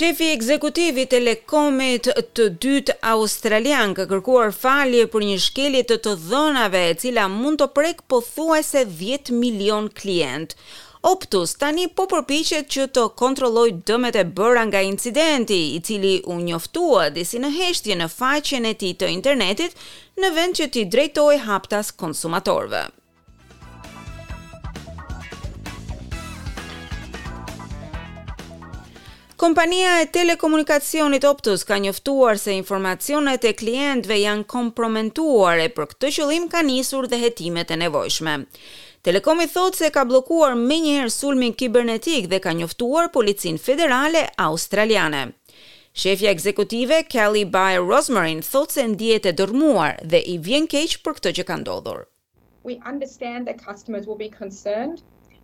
Shefi ekzekutiv i Telekomit të dytë australian ka kërkuar falje për një shkelje të të dhënave e cila mund të prek pothuajse 10 milion klientë. Optus tani po përpiqet që të kontrollojë dëmet e bëra nga incidenti, i cili u njoftua disi në heshtje në faqen e tij të internetit në vend që t'i drejtohej haptas konsumatorëve. Kompania e telekomunikacionit Optus ka njoftuar se informacionet e klientëve janë kompromentuar e për këtë qëllim ka nisur dhe hetimet e nevojshme. Telekomi thotë se ka bllokuar menjëherë sulmin kibernetik dhe ka njoftuar Policinë Federale Australiane. Shefja ekzekutive, Kelly Bayer Rosmarin, thotë se ndihet e dërrmuar dhe i vjen keq për këtë që ka ndodhur. We understand that customers will be concerned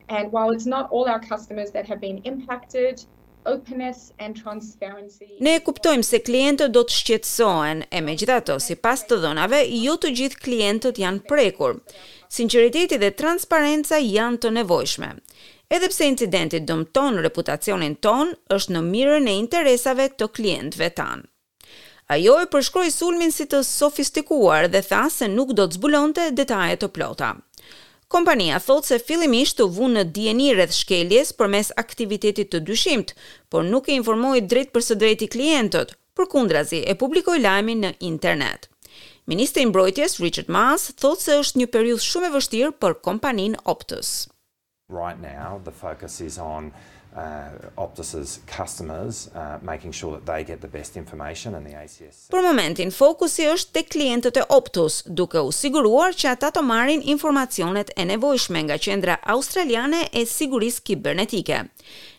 and while it's not all our customers that have been impacted, openness and transparency. Ne e kuptojmë se klientët do të shqetësohen, e megjithatë, sipas të dhënave, jo të gjithë klientët janë prekur. Sinqeriteti dhe transparenca janë të nevojshme. Edhe pse incidenti dëmton reputacionin tonë, është në mirën e interesave të klientëve tanë. Ajo e përshkroi sulmin si të sofistikuar dhe tha se nuk do të zbulonte detaje të plota. Kompania thotë se fillimisht u vunë në dijeni rreth shkeljes përmes aktivitetit të dyshimtë, por nuk i informoi drejtpërsëdrejti klientët, përkundrazi e publikoi lajmin në internet. Ministri i Mbrojtjes, Richard Marles, thotë se është një periudhë shumë e vështirë për kompaninë Optus. Right now, the focus is on Optus's customers, making sure that they get the best information and the ACS. Për momentin, fokusi është tek klientët e Optus, duke u siguruar që ata të marrin informacionet e nevojshme nga Qendra Australiane e Sigurisë Kibernetike.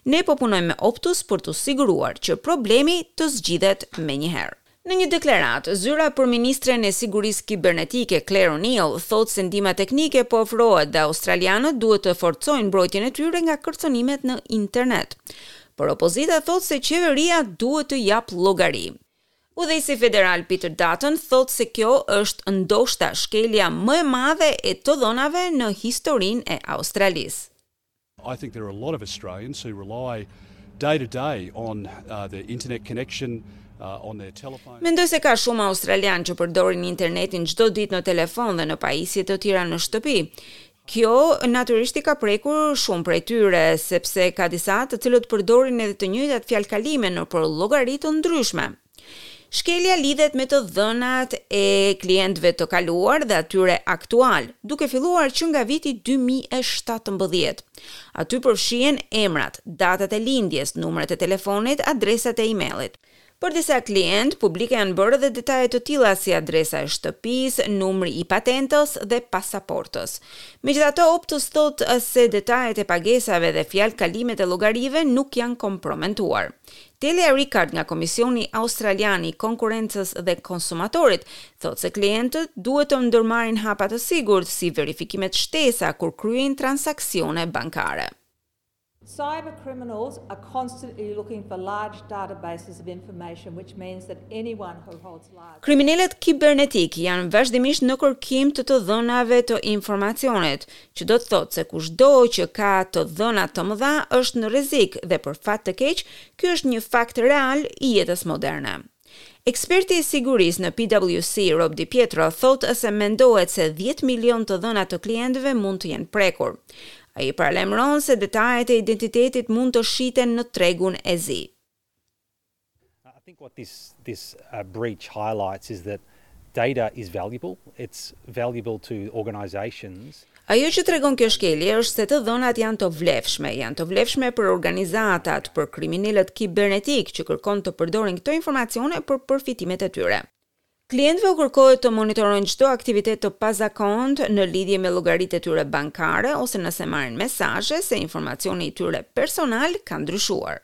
Ne po punojmë me Optus për t'u siguruar që problemi të zgjidhet menjëherë. Në një deklaratë, Zyra për Ministren e Sigurisë Kibernetike, Clare O'Neil, thotë se ndihma teknike po ofrohet dhe australianët duhet të forcojnë mbrojtjen e tyre nga kërcënimet në internet. Por opozita thotë se qeveria duhet të japë llogari. Udhëheqësi federal Peter Dutton thotë se kjo është ndoshta shkelja më e madhe e të dhënave në historinë e Australisë. I think there are a lot of Australians who rely day to day on uh, their internet connection uh, on their telephone. Mendoj se ka shumë australianë që përdorin internetin çdo ditë në telefon dhe në pajisje të tjera në shtëpi. Kjo natyrisht i ka prekur shumë prej tyre sepse ka disa të cilët përdorin edhe të njëjtat fjalëkalime nëpër llogari të ndryshme. Shkelja lidhet me të dhënat e klientëve të kaluar dhe atyre aktual, duke filluar që nga viti dy mijë e shtatëmbëdhjetë. Aty përfshihen emrat, datat e lindjes, numrat e telefonit, adresat e e-mailit. Për disa klientë, publike janë bërë dhe detaje të tilla si adresa e shtëpisë, numri i patentës dhe pasaportës. Megjithatë, Optus thotë se detajet e pagesave dhe fjalëkalimet e llogarive nuk janë komprometuar. Delia Rickard nga Komisioni Australian i Konkurrencës dhe Konsumatorit thotë se klientët duhet të ndërmarrin hapa të sigurt si verifikimet shtesa kur kryejnë transaksione bankare. Cybercriminals are constantly looking for large databases of information which means that anyone who holds. Kriminelët kibernetikë janë vazhdimisht në kërkim të të dhënave të informacionit, që do të thotë se kushdo që ka të dhëna të mëdha është në rrezik dhe për fat të keq, ky është një fakt real i jetës moderne. Eksperti i sigurisë në PwC, Rob Di Pietro, thotë se mendohet se dhjetë milionë të dhëna të klientëve mund të jenë prekur. Ai paralajmëron se detajet e identitetit mund të shiten në tregun e zi. I think what this this breach highlights is that data is valuable, it's valuable to organisations. Ajo që tregon kjo shkelje është se të dhënat janë të vlefshme, janë të vlefshme për organizatat, për kriminelët kibernetikë që kërkojnë të përdorin këto informacione për përfitimet e tyre. Klientëve u kërkohet të monitorojnë çdo aktivitet të pazakontë në lidhje me llogaritë e tyre bankare ose nëse marrin mesazhe se informacioni i tyre personal ka ndryshuar.